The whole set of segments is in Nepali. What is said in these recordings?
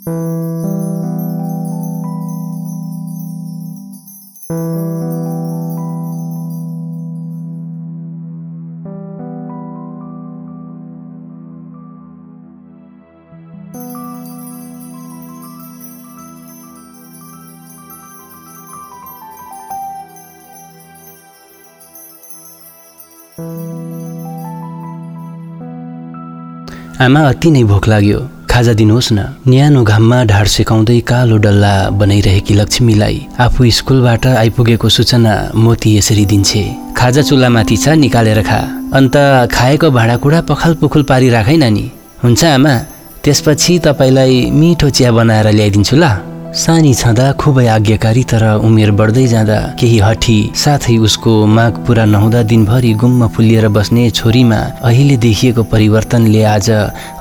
आमा अति नै भोक लाग्यो। खाजा दिनुहोस् न। न्यानो घाममा ढाड सेकाउँदै कालो डल्ला बनाइरहेकी लक्ष्मीलाई आफू स्कुलबाट आइपुगेको सूचना मोती यसरी दिन्छे। खाजा चुल्हामाथि छ निकालेर खा। अन्त खाएको भाँडाकुँडा पखाल पुखुल पारिराखै नानी। हुन्छ आमा त्यसपछि तपाईँलाई मिठो चिया बनाएर ल्याइदिन्छु ल। सानी छँदा खुबै आज्ञाकारी तर उमेर बढ्दै जाँदा केही हठी साथै उसको माग पुरा नहुँदा दिनभरि गुम्म फुलिएर बस्ने छोरीमा अहिले देखिएको परिवर्तनले आज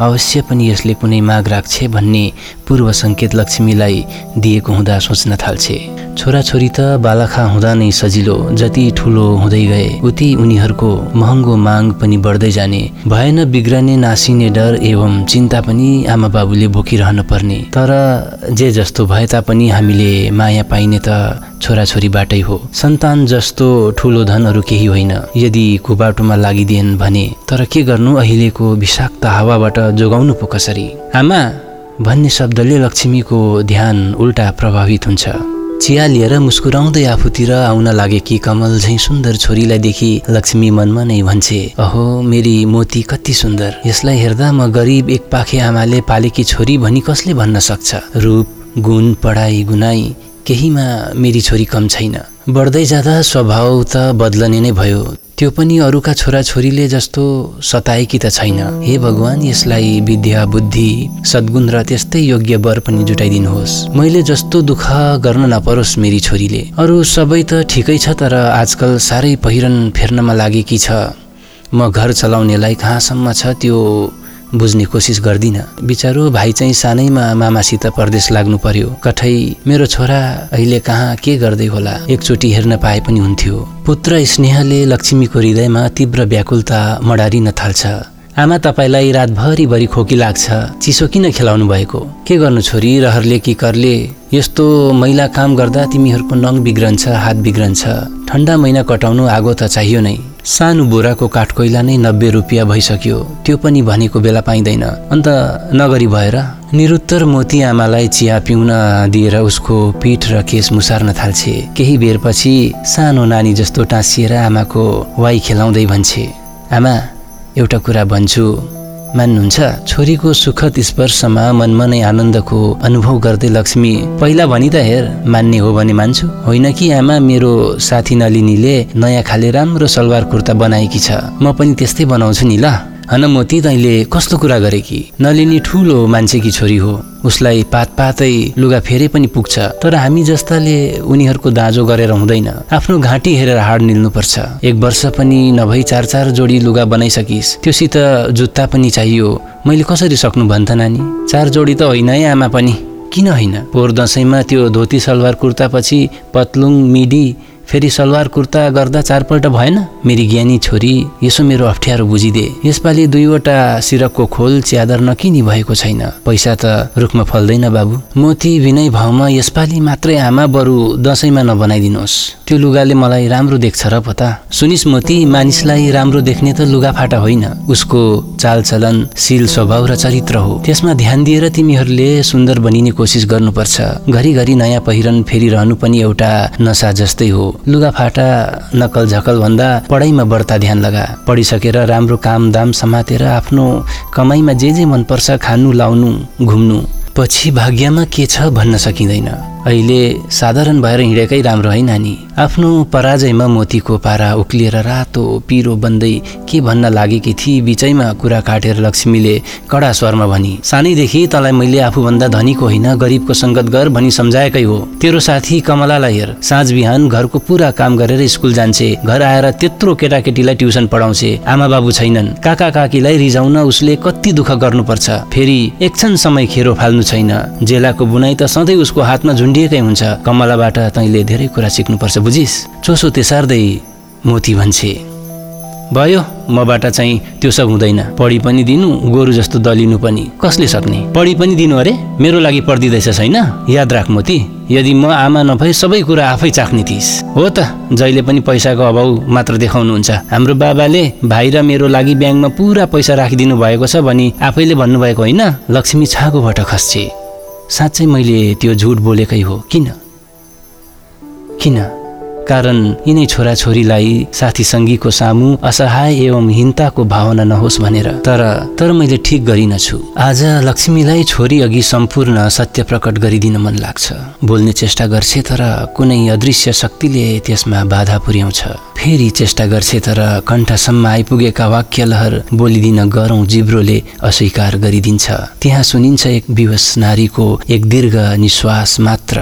अवश्य पनि यसले कुनै माग राख्छे भन्ने पूर्व सङ्केत लक्ष्मीलाई दिएको हुँदा सोच्न थाल्छे। छोराछोरी त बालखा हुँदा नै सजिलो जति ठुलो हुँदै गए उति उनीहरूको महँगो माग पनि बढ्दै जाने। भएन बिग्रने नासिने डर एवं चिन्ता पनि आमा बाबुले बोकिरहन पर्ने। तर जे जस्तो भए तापनि हामीले माया पाइने त छोराछोरीबाटै हो। सन्तान जस्तो ठुलो धनहरू केही होइन। यदि कुबाटोमा लागिदिएन भने तर के गर्नु अहिलेको विषाक्त हावाबाट जोगाउनु पो कसरी? आमा भन्ने शब्दले लक्ष्मीको ध्यान उल्टा प्रभावित हुन्छ। चिया लिएर मुस्कुराउँदै आफूतिर आउन लागेकी कमल झैँ सुन्दर छोरीलाई देखि लक्ष्मी मनमा नै भन्छे अहो मेरी मोती कति सुन्दर। यसलाई हेर्दा म गरिब एक पाखे आमाले पालेकी छोरी भनी कसले भन्न सक्छ? रूप गुण पढाइ गुनाइ केहीमा मेरी छोरी कम छैन। बढ्दै जाँदा स्वभाव त बदलने नै भयो। त्यो पनि अरूका छोराछोरीले जस्तो सताएकी त छैन। हे भगवान् यसलाई विद्या बुद्धि सद्गुण र त्यस्तै योग्य वर पनि जुटाइदिनुहोस्। मैले जस्तो दुःख गर्न नपरोस् मेरी छोरीले। अरू सबै त ठिकै छ तर आजकल साह्रै पहिरन फेर्नमा लागेकी छ। म घर चलाउनेलाई कहाँसम्म छ त्यो बुझ्ने कोसिस गर्दिनँ। बिचारो भाइ चाहिँ सानैमा मामासित परदेश लाग्नु पर्यो। कठै मेरो छोरा अहिले कहाँ के गर्दै होला? एकचोटि हेर्न पाए पनि हुन्थ्यो। पुत्र स्नेहले लक्ष्मीको हृदयमा तीव्र व्याकुलता मडारिन थाल्छ। आमा तपाईँलाई रातभरिभरि खोकी लाग्छ। चिसो किन खेलाउनु भएको? के गर्नु छोरी? रहरले कि करले? यस्तो मैला काम गर्दा तिमीहरूको नङ बिग्रन्छ हात बिग्रन्छ। ठन्डा महिना कटाउनु आगो त चाहियो नै। सानो बोराको काठकोइला नै नब्बे रुपियाँ भइसक्यो। त्यो पनि भनेको बेला पाइँदैन। अन्त नगरी भएर निरुत्तर मोती आमालाई चिया पिउन दिएर उसको पिठ र केस मुसार्न थाल्छे। केही बेरपछि सानो नानी जस्तो टाँसिएर आमाको वाइ खेलाउँदै भन्छे आमा एउटा कुरा भन्छु। मान्नुहुन्छ छोरीको सुखद स्पर्शमा मनमा नै आनन्दको अनुभव गर्दै लक्ष्मी पहिला भनी त हेर मान्ने हो भने मान्छु। होइन कि आमा मेरो साथी नलिनीले नयाँ खाले राम्रो सलवार कुर्ता बनाएकी छ। म पनि त्यस्तै बनाउँछु नि ल। हन मोती तैँले कस्तो कुरा गरे कि? नलिनी ठुलो मान्छेकी छोरी हो। उसलाई पात पातै लुगा फेरे पनि पुग्छ। तर हामी जस्ताले उनीहरूको दाँजो गरेर हुँदैन। आफ्नो घाँटी हेरेर हाड निल्नुपर्छ। एक वर्ष पनि नभई चार चार जोडी लुगा बनाइसकिस्। त्योसित जुत्ता पनि चाहियो। मैले कसरी सक्नु भन्छ नानी? चार जोडी त होइन है आमा पनि। किन होइन? पोहोर दसैँमा त्यो धोती सलवार कुर्तापछि पतलुङ मिडी फेरि सलवार कुर्ता गर्दा चारपल्ट भएन। मेरी ज्ञानी छोरी यसो मेरो अप्ठ्यारो बुझिदे। यसपालि दुईवटा सिरकको खोल च्यादर नकिनी भएको छैन। पैसा त रुखमा फल्दैन बाबु। मोती विनय भाउमा यसपालि मात्रै आमा बरु दसैँमा नबनाइदिनुहोस्। त्यो लुगाले मलाई राम्रो देख्छ र पता। सुनिस मोती मानिसलाई राम्रो देख्ने त लुगा फाटा होइन। उसको चालचलन शील स्वभाव र चरित्र हो। त्यसमा ध्यान दिएर तिमीहरूले सुन्दर बनिने कोसिस गर्नुपर्छ। घरिघरि नयाँ पहिरन फेरिरहनु पनि एउटा नसा जस्तै हो। लुगाफाटा नकल झकल भन्दा पढाइमा बढ्ता ध्यान लगा। पढिसकेर राम्रो काम दाम समातेर आफ्नो कमाइमा जे जे मनपर्छ खानु लाउनु घुम्नु। पछि भाग्यमा के छ भन्न सकिँदैन। अहिले साधारण भएर हिँडेकै राम्रो है नानी। आफ्नो पराजयमा मोतीको पारा उक्लिएर रातो पिरो बन्दै के भन्न लागेकी थिए बिचैमा कुरा काटेर लक्ष्मीले कडा स्वरमा भनी सानैदेखि तँलाई मैले आफूभन्दा धनीको होइन गरिबको सङ्गत गर भनी सम्झाएकै हो। तेरो साथी कमलालाई हेर। साँझ बिहान घरको पुरा काम गरेर स्कुल जान्छे। घर आएर त्यत्रो केटाकेटीलाई ट्युसन पढाउँछे। आमा बाबु छैनन्। काका काकीलाई रिजाउन उसले कति दुःख गर्नुपर्छ। फेरि एकछन समय खेरो फाल्नु छैन। जेलाको बुनाइ त सधैँ उसको हातमा झुन्डिएकै हुन्छ। कमलाबाट तैँले धेरै कुरा सिक्नुपर्छ बुझिस। चोसो तेसार्दै मोती भन्छे। भयो मबाट चाहिँ त्यो सब हुँदैन। पढी पनि दिनु गोरु जस्तो दलिनु पनि। कसले सक्ने? पढी पनि दिनु अरे? मेरो लागि पढिदिँदैछ छैन? याद राख मोती। यदि म आमा नभए सबै कुरा आफै चाख्ने थिइस्। हो त जहिले पनि पैसाको अभाव मात्र देखाउनुहुन्छ। हाम्रो बाबाले भाइ र मेरो लागि ब्याङ्कमा पुरा पैसा राखिदिनु भएको छ भनी आफैले भन्नुभएको होइन? लक्ष्मी छागोबाट खस्छे। साँच्चै मैले त्यो झुट बोलेकै हो। किन? किन? कारण यिनै छोराछोरीलाई साथी सङ्गीको सामु असहाय एवं हिंताको भावना नहोस् भनेर। तर तर मैले ठिक गरिनछु। आज लक्ष्मीलाई छोरी अघि सम्पूर्ण सत्य प्रकट गरिदिन मन लाग्छ। बोल्ने चेष्टा गर्छे तर कुनै अदृश्य शक्तिले त्यसमा बाधा पुर्याउँछ। फेरि चेष्टा गर्छे तर कण्ठसम्म आइपुगेका वाक्य लहर बोलिदिन गरौँ जिब्रोले अस्वीकार गरिदिन्छ। त्यहाँ सुनिन्छ एक विवश नारीको एक दीर्घ निश्वास मात्र।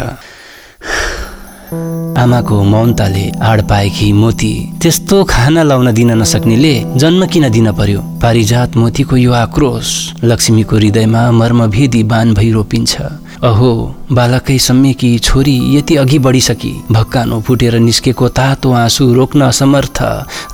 आमाको मौनताले आड पाएकी मोती त्यस्तो खाना लाउन दिन नसक्नेले जन्म किन दिन पर्यो? पारिजात मोतीको यो आक्रोश लक्ष्मीको हृदयमा मर्मभेदी बान भई रोपिन्छ। अहो बालकै सम्मेकी छोरी यति अघि बढिसकी। भक्कानो फुटेर निस्केको तातो आँसु रोक्न असमर्थ।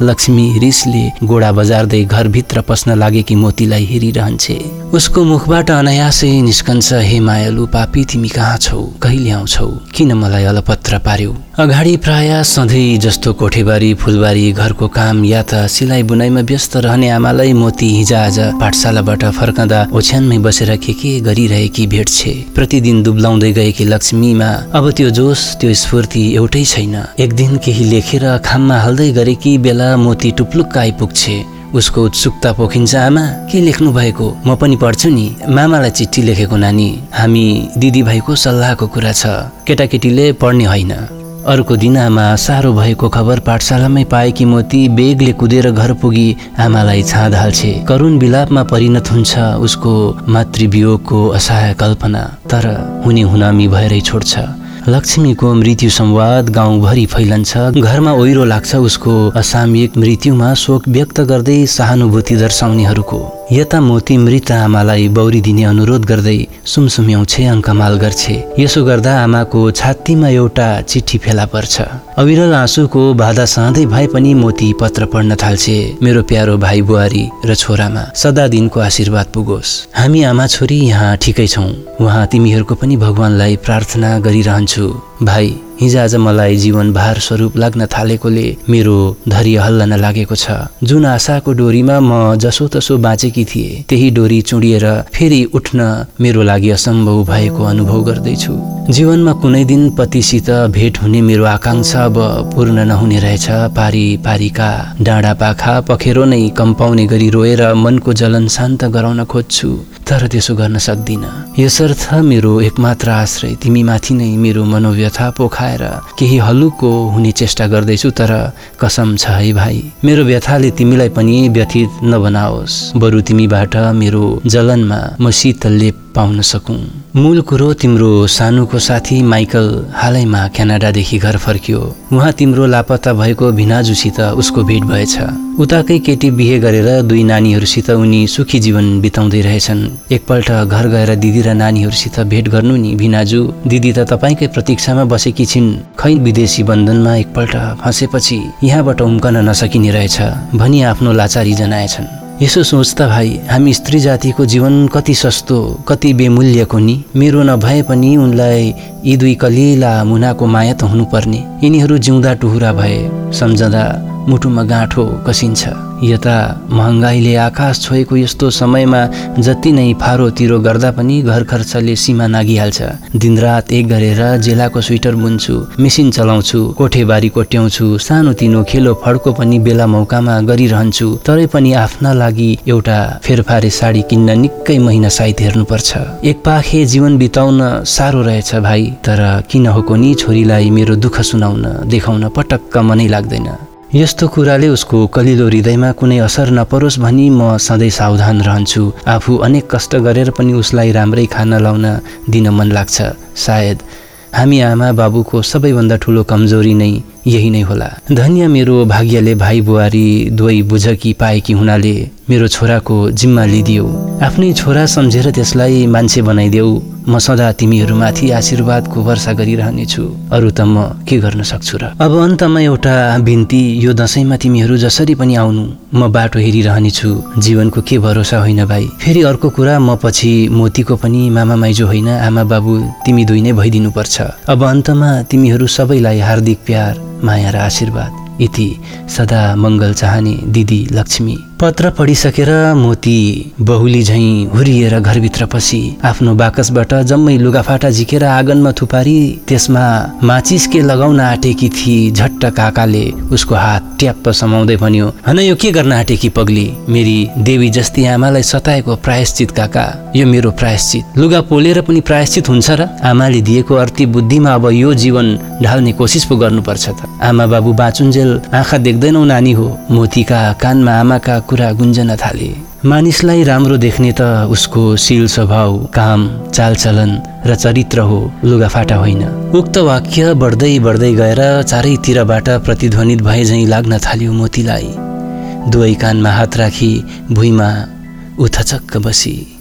लक्ष्मी रिसले गोडा बजार्दै घरभित्र पस्न लागेकी मोतीलाई हेरिरहन्छे। उसको मुखबाट अनायासै निस्कन्छ हे मायालु पापी तिमी कहाँ छौ? कहिले आउँछौ? किन मलाई अलपत्र पार्यौ? अगाडि प्राय सधैँ जस्तो कोठेबारी फुलबारी घरको काम या त सिलाइ बुनाइमा व्यस्त रहने आमालाई मोती हिजआज पाठशालाबाट फर्कँदा ओछ्यानमै बसेर के के गरिरहेकी भेट्छे। प्रतिदिन दुब्लाउँदै गएकी लक्ष्मीमा अब त्यो जोस त्यो स्फूर्ति एउटै छैन। एक दिन केही लेखेर खाममा हाल्दै गरेकी बेला मोती टुप्लुक्क आइपुग्छे। उसको उत्सुकता पोखिन्छ आमा के लेख्नु भएको? म पनि पढ्छु नि। मामालाई चिठी लेखेको नानी। हामी दिदीभाइको सल्लाहको कुरा छ। केटाकेटीले पढ्ने होइन। अर्को दिन आमा साह्रो भएको खबर पाठशालामै पाएकी मोती बेगले कुदेर घर पुगी आमालाई छाँद हाल्छे। करुण विलापमा परिणत हुन्छ उसको मातृवियोगको असहाय कल्पना। तर हुने हुनामी भएरै छोड्छ। लक्ष्मीको मृत्यु संवाद गाउँभरि फैलन्छ। घरमा ओहिरो लाग्छ उसको असामयिक मृत्युमा शोक व्यक्त गर्दै सहानुभूति दर्शाउनेहरूको। यता मोती मृत आमालाई बौरी दिने अनुरोध गर्दै सुमसुम्याउँछे अङ्कमाल गर्छे। यसो गर्दा आमाको छातीमा एउटा चिठी फेला पर्छ। अविरल आँसुको बाधा सहँदै भए पनि मोती पत्र पढ्न थाल्छे। मेरो प्यारो भाइ बुहारी र छोरामा सदा दिनको आशीर्वाद पुगोस्। हामी आमा छोरी यहाँ ठिकै छौँ। उहाँ तिमीहरूको पनि भगवान्लाई प्रार्थना गरिरहन्छु। maju. भाइ हिजो आज मलाई जीवन भार स्वरूप लाग्न थालेकोले मेरो धैर्य हल्लन लागेको छ। जुन आशाको डोरीमा म जसोतसो बाँचेकी थिएँ त्यही डोरी चुडिएर फेरि उठ्न मेरो लागि असम्भव भएको अनुभव गर्दैछु। जीवनमा कुनै दिन पतिसित भेट हुने मेरो आकाङ्क्षा अब पूर्ण नहुने रहेछ। पारी पारीका डाँडा पाखा पखेरो नै कम्पाउने गरी रोएर मनको जलन शान्त गराउन खोज्छु तर त्यसो गर्न सक्दिनँ। यसर्थ मेरो एकमात्र आश्रय तिमीमाथि नै मेरो मनोव्यथा पोखाएर केही हलुको हुने चेष्टा गर्दैछु तर कसम छ है भाइ। मेरो व्यथाले तिमीलाई पनि व्यथित नबनाओस्। बरु तिमीबाट मेरो जलनमा म शीतल लेप पाउन सकौँ। मूल कुरो तिम्रो सानुको साथी माइकल हालैमा क्यानाडादेखि घर फर्कियो। उहाँ तिम्रो लापत्ता भएको भिनाजुसित उसको भेट भएछ। उताकै केटी बिहे गरेर दुई नानीहरूसित उनी सुखी जीवन बिताउँदै रहेछन्। एकपल्ट घर गएर दिदी र नानीहरूसित भेट गर्नु नि भिनाजु दिदी त तपाईँकै प्रतीक्षामा बसेकी छिन्। खै विदेशी बन्धनमा एकपल्ट फँसेपछि यहाँबाट उम्कन नसकिने रहेछ भनी आफ्नो लाचारी जनाएछन्। यसो सोच्दा भाइ हामी स्त्री जातिको जीवन कति सस्तो कति बेमूल्यको नि? मेरो नभए पनि उनलाई यी दुई कलिला मुनाको माया त हुनुपर्ने। यिनीहरू जिउँदा टुहुरा भए सम्झँदा मुटुमा गाँठो कसिन्छ। यता महँगाईले आकाश छोएको यस्तो समयमा जति नै फारो तिरो गर्दा पनि घर खर्चले सीमा नागिहाल्छ। दिनरात एक गरेर जेलाको स्वेटर बुन्छु मेसिन चलाउँछु कोठेबारी कोट्याउँछु सानो तिनो खेलो फड्को पनि बेला मौकामा गरिरहन्छु तरै पनि आफ्ना लागि एउटा फेरफारे साडी किन्न निकै महिना साइत हेर्नुपर्छ। एक पाखे जीवन बिताउन साह्रो रहेछ भाइ तर किन हो नि छोरीलाई मेरो दुःख सुनाउन देखाउन पटक्क मनै लाग्दैन। यस्तो कुराले उसको कलिलो हृदयमा कुनै असर नपरोस् भनी म सधैँ सावधान रहन्छु। आफू अनेक कष्ट गरेर पनि उसलाई राम्रै खाना लाउन दिन मन लाग्छ। सायद हामी आमा बाबुको सबैभन्दा ठुलो कमजोरी नै यही नै होला। धन्य मेरो भाग्यले भाइ बुहारी दुवै बुझकी पाएकी हुनाले मेरो छोराको जिम्मा लिदियो आफ्नै छोरा सम्झेर त्यसलाई मान्छे बनाइदेऊ। म सदा तिमीहरूमाथि आशीर्वादको वर्षा गरिरहनेछु। अरू त म के गर्न सक्छु र? अब अन्तमा एउटा बिन्ती यो दसैँमा तिमीहरू जसरी पनि आउनु म बाटो हेरिरहनेछु। जीवनको के भरोसा होइन भाइ? फेरि अर्को कुरा म पछि मोतीको पनि मामा माइजो होइन आमा बाबु तिमी दुई नै भइदिनुपर्छ। अब अन्तमा तिमीहरू सबैलाई हार्दिक प्यार माया र आशीर्वाद। इति सदा मङ्गल चाहने दिदी लक्ष्मी। पत्र पढिसकेर मोती बहुली झैँ हुरिएर घरभित्र पसी। आफ्नो बाकसबाट जम्मै लुगाफाटा झिकेर आँगनमा थुपारी त्यसमा माचिस के लगाउन आँटेकी थिए झट्ट काकाले। उसको हात ट्याप्प समाउँदै भन्यो हन यो के गर्न आँटेकी पग्ली? मेरी देवी जस्ती आमालाई सताएको प्रायश्चित काका यो मेरो प्रायश्चित। लुगा पोलेर पनि प्रायश्चित हुन्छ र? आमाले दिएको अर्थी बुद्धिमा अब यो जीवन ढाल्ने कोसिस पो गर्नुपर्छ त। आमा बाबु बाँचुन्जेल आँखा देख्दैनौ नानी हो। मोतीका कानमा आमाका कुरा गुन्जन थाले। मानिसलाई राम्रो देख्ने त उसको शील स्वभाव काम चालचलन र चरित्र हो लुगाफाटा होइन। उक्त वाक्य बढ्दै बढ्दै गएर चारैतिरबाट प्रतिध्वनित भए झैँ लाग्न थाल्यो मोतीलाई। दुवै कानमा हात राखी भुइँमा उथचक्क बसी।